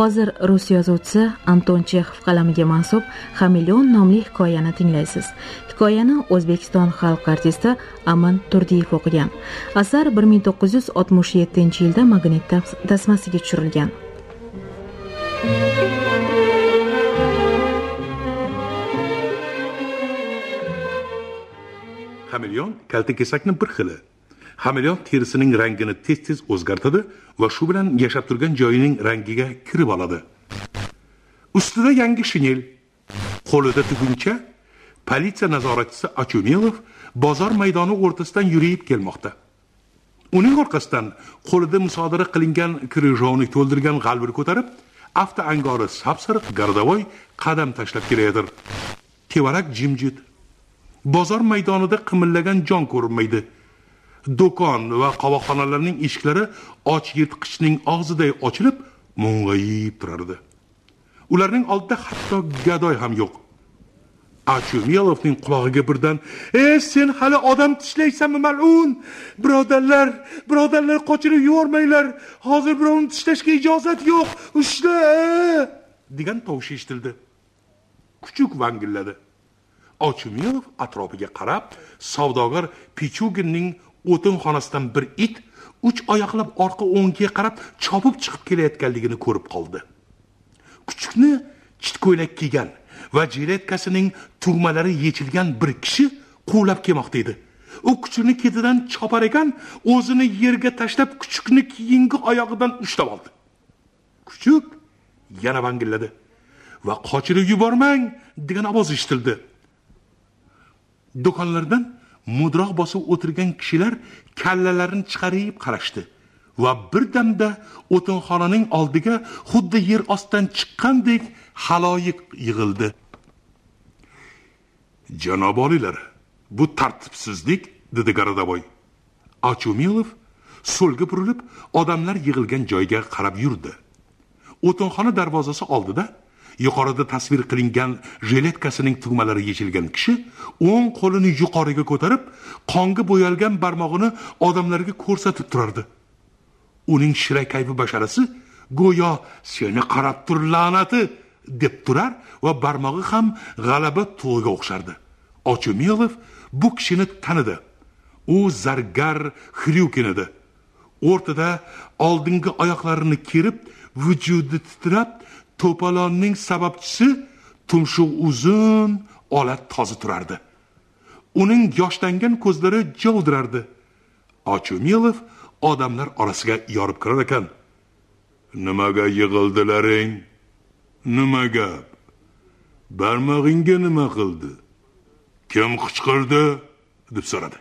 hozir rus yozuvchisi anton chexov qalamiga mansub hamilion nomli hikoyani tinglaysiz. Hikoyani o'zbekiston xalq artisti amin turdiyev o'qigan. Asar 1967 yilda magnit tasmasiga tushirilgan. Xameleon kaltakesakni bir xili xameleon terisining rangini tez tez o'zgartiradi va shu bilan yashab turgan joyining rangiga kirib oladi. Ustida yangi shinel qo'lida tuguncha politsiya nazoratchisi achunilov bozor maydoni o'rtasidan yurib kelmoqda. Uning orqasidan qo'lida musodara qilingan krijovni to'ldirgan g'alvir ko'tarib avto angori sapsariq gardavoy qadam tashlab kelayotir. Tevarak jimjit bozor maydonida qimillagan jon ko'rinmaydi. Do'kon va qovoqxonalarning eshiklari och yirtqichning og'ziday ochilib mung'ayib turardi. Ularning oldida hatto gadoy ham yo'q. Achumelovning qulog'iga birdan e sen hali odam tishlaysanmi mal'un? Birodarlar birodarlar qochirib yubormanglar. Hozir birovni tishlashga ijozat yo'q. Ushla! degan tovush eshitildi. Kuchuk vangilladi. Ochumelov atrofiga qarab savdogar pichuginning o'tin xonasidan bir it uch oyoqlab orqa o'ngga qarab chopib chiqib kelayotganligini ko'rib qoldi. Kuchukni chit ko'ylak kiygan va jiletkasining tugmalari yechilgan bir kishi quvlab kelmoqda edi. U kuchukni ketidan chopar ekan o'zini yerga tashlab kuchukni keyingi oyog'idan ushlab oldi. Kuchuk yana vangilladi. Va qochirib yubormang degan ovoz eshitildi. Do'konlardan mudroq bosib o'tirgan kishilar kallalarini chiqarib qarashdi va birdamda o'tinxonaning oldiga xuddi yer ostidan chiqqandek haloyiq yig'ildi. Janob oliylar bu tartibsizlik dedi garadovoy achumilov so'lga burilib odamlar yig'ilgan joyga qarab yurdi. O'tinxona darvozasi oldida yuqorida tasvir qilingan jiletkasining tugmalari yechilgan kishi o'ng qo'lini yuqoriga ko'tarib qonga bo'yalgan barmog'ini odamlarga ko'rsatib turardi. Uning shira kayfi basharasi go'yo seni qarab tur la'nati! deb turar va barmog'i ham g'alaba tug'iga o'xshardi. Ochumilov bu kishini tanidi. U zargar xryukin edi. O'rtada oldingi oyoqlarini kerib vujudi titrab to'polonning sababchisi tumshuq uzun ola toza turardi. Uning yoshlangan ko'zlari jovdirardi. Ochumilov odamlar orasiga yorib kirar ekan. Nimaga yig'ildilaring? Nima gap? Barmog'ingga nima qildi? Kim qichqirdi? deb so'radi.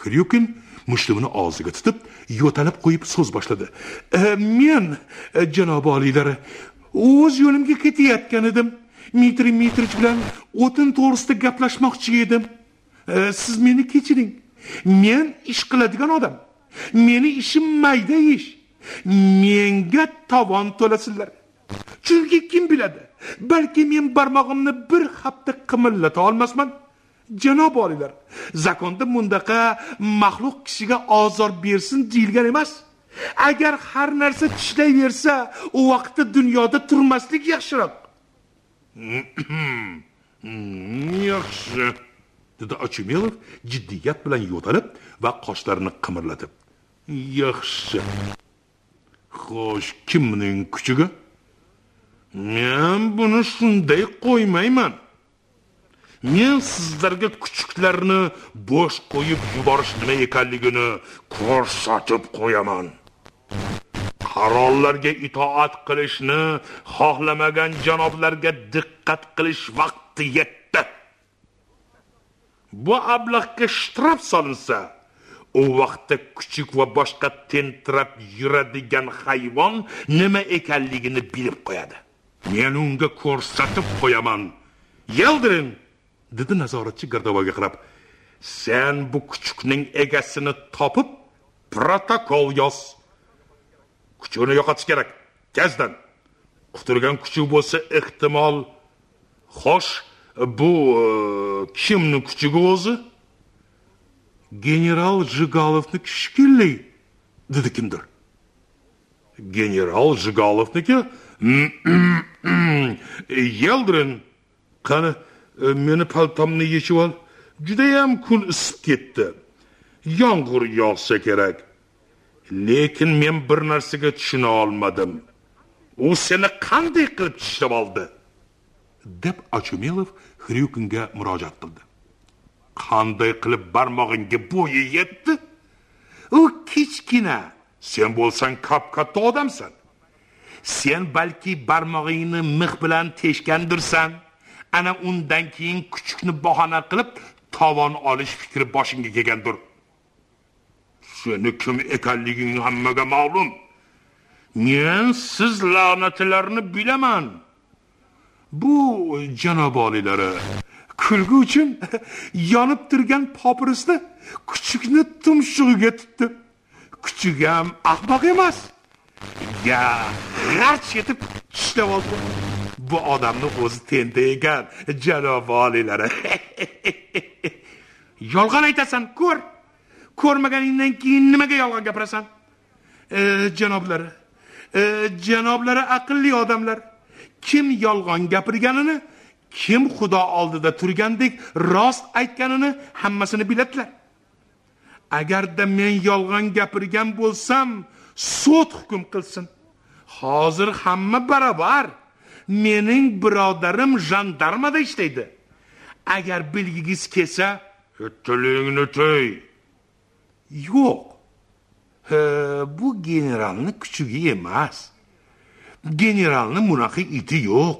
Xryukin mushtumini og'ziga tutib yo'talib qo'yib so'z boshladi. E, men e, janob oliylari o'z yo'limga ketayotgan edim. Mitri mitrich bilan o'tin to'g'risida gaplashmoqchi edim. E, siz meni kechiring. Men ish qiladigan odam. Meni ishim mayda ish. Menga tovon to'lasinlar chunki kim biladi balki men barmog'imni bir hafta qimillata olmasman. Janob oliylar zakonda mundaqa maxluq kishiga ozor bersin deyilgan emas. Agar har narsa tishlayversa u vaqtda dunyoda turmaslik yaxshiroq. Yaxshi dedi ochumelov jiddiyat bilan yo'talib va qoshlarini qimirlatib. Yaxshi. Xo'sh kimning kuchiga men buni shunday qo'ymayman. Men sizlarga kuchuklarni bo'sh qo'yib yuborish nima ekanligini ko'rsatib qo'yaman. Qarorlarga itoat qilishni xohlamagan janoblarga diqqat qilish vaqti yetdi. Bu ablahga shtraf solinsa u vaqtda kuchuk va boshqa tentirab yuradigan hayvon nima ekanligini bilib qo'yadi. Men unga ko'rsatib qo'yaman. Yeldirin dedi nazoratchi gardovoga qarab. Sen bu kuchukning egasini topib protokol yoz kuchugini yo'qotish kerak. Gazdan. Quturgan kuchuk bo'lsa ehtimol xo'sh bu e, kimni kuchugi o'zi? General jigalovni kishkilli dedi kimdir. General jigalovniki mm, mm, mm, yeldirin qani e, meni paltomni yechib ol. Judayam kun isib ketdi. Yomg'ir yog'sa kerak. Lekin men bir narsaga tushuna olmadim. U seni qanday qilib tishlab oldi? Deb achumilov xryukinga murojaat qildi. Qanday qilib barmog'ingga bo'yi yetdi? U kichkina. Sen bo'lsang kap katta odamsan. Sen balki barmog'ingni mix bilan teshgandirsan. Ana undan keyin kuchukni bahona qilib tovon olish fikri boshingga kelgandir. Seni kim ekanliging hammaga ma'lum. Men siz la'natlarni bilaman. Bu janob oliylari kulgi uchun yonib turgan popirisni kuchukni tumshug'iga tutdi. Kuchuk ham ahmoq emas. Ya g'arch etib tishlab oldi. Bu odamni o'zi tenda ekan janob oliylari yolg'on aytasan ko'r. Ko'rmaganingdan keyin nimaga yolg'on gapirasan? E, janoblari e, janoblari aqlli odamlar. Kim yolg'on gapirganini kim xudo oldida turgandek rost aytganini hammasini biladilar agarda men yolg'on gapirgan bo'lsam sud hukm qilsin. Hozir hamma barobar. Mening birodarim jandarmada ishlaydi. Agar bilgingiz kelsa tilingni tiy yo'q. Bu generalni kuchugi emas. Generalni bunaqa iti yo'q.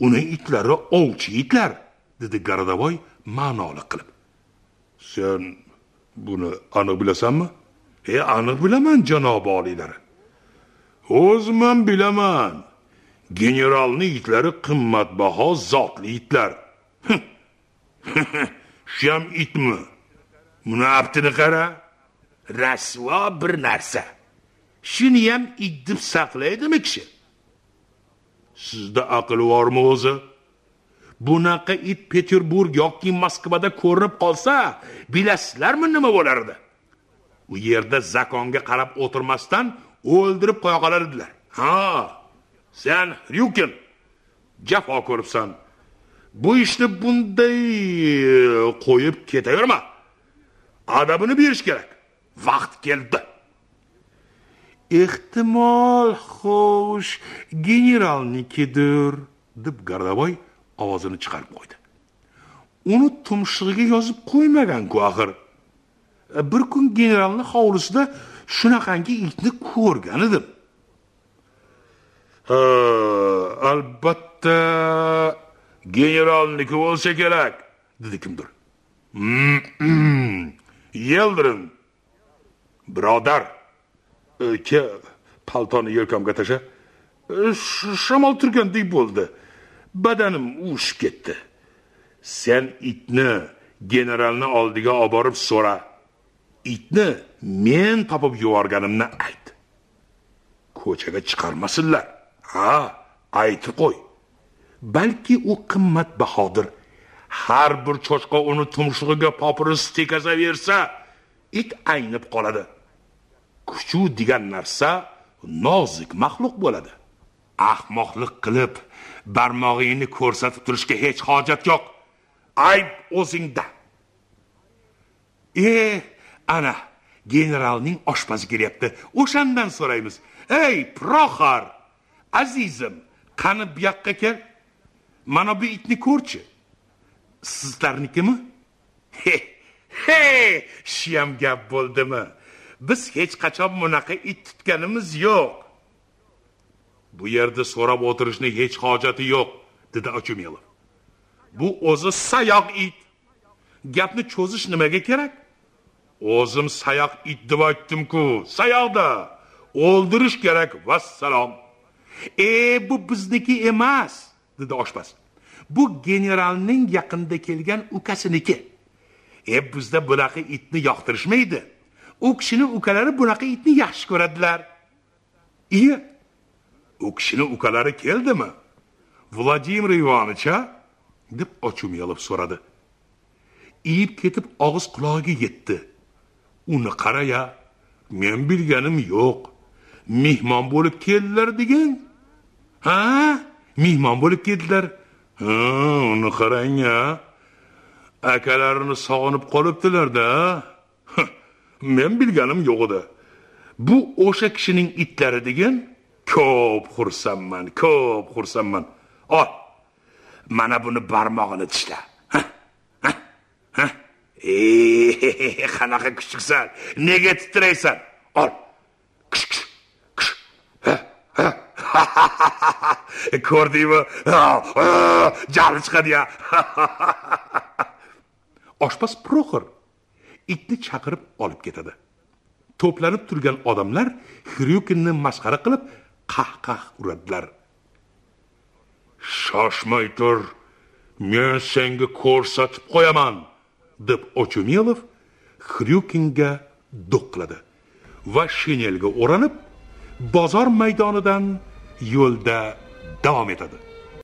Uni itlari ovchi itlar dedi garadavoy ma'noli qilib. Sen buni aniq bilasanmi? E aniq bilaman janob oliylari. O'zim ham bilaman. Generalni itlari qimmatbaho zotli itlar. Shu ham itmi? Buni aftini qara. Rasvo bir narsa. Shuni ham idib saqlaydimi kishi? Sizda aql bormi o'zi? Bunaqa it peterburg yoki moskvada ko'rinib qolsa bilasizlarmi nima bo'lar edi u yerda zakonga qarab o'tirmasdan o'ldirib qo'ya qolar edilar ha sen ryukin jafo ko'ribsan. Bu ishni bunday qo'yib ketaverma. Adabini berish kerak. Vaqt keldi. Ehtimol xo'sh generalnikidir deb gardaboy ovozini chiqarib qo'ydi. Uni tumshug'iga yozib qo'ymaganku axir. Bir kun generalni hovlisida shunaqangi itni ko'rgan edim ha albatta generalniki bo'lsa kerak dedi kimdir. Yeldirin birodar. E, ke paltoni yelkamga tasha. E, shamol turgandek bo'ldi. Badanim uvushib ketdi. Sen itni generalni oldiga olib borib so'ra itni men topib yuborganimni ayt. Ko'chaga chiqarmasinlar ha aytib qo'y. Balki u qimmatbahodir. Har bir cho'chqa uni tumshug'iga popirus tekazaversa it aynib qoladi. Kuchu degan narsa nozik maxluq bo'ladi. Ahmoqlik qilib barmog'ingni ko'rsatib turishga hech hojat yo'q. Ayb o'zingda. E ana generalning oshpazi kelyapti. O'shandan so'raymiz. Ey proxor azizim qani bu yoqqa kel. Mana bu itni ko'rchi. Sizlarnikimi? He he shuyam gap bo'ldimi? Biz hech qachon bunaqa it tutganimiz yo'q. Bu yerda so'rab o'tirishni hech hojati yo'q dedi ochumilov bu o'zi sayoq it. Gapni cho'zish nimaga kerak? O'zim sayoq it deb aytdim-ku sayoqda. O'ldirish kerak vassalom. E bu bizniki emas dedi oshpaz. Bu generalning yaqinda kelgan ukasiniki e bizda bunaqa itni yoqtirishmaydi. U kishini ukalari bunaqa itni yaxshi ko'radilar. Iye u kishini ukalari keldimi? Vladimir ivanovicha a deb ochumyalov so'radi. Iyib ketib og'iz qulog'iga yetdi. Uni qaraya men bilganim yo'q. Mehmon bo'lib keldilar degan. Ha mehmon bo'lib keldilar. Ha uni qarang a akalarini sog'inib qolibdilarda. Men bilganim yo'q edi. Bu o'sha kishining itlari degan ko'p xursandman ko'p xursandman. Ol mana buni barmog'ini tishla. Qanaqa kuchuksan? Nega titraysan? Ol ko'rdingmi? Jahli chiqadi ya. Oshpaz proxor itni chaqirib olib ketadi. To'planib turgan odamlar xryukinni masxara qilib qah qah uradilar. Shoshmay tur men senga ko'rsatib qo'yaman deb ochumelov xryukinga do'q qiladi va shinelga o'ranib bozor maydonidan yo'lda davom etadi.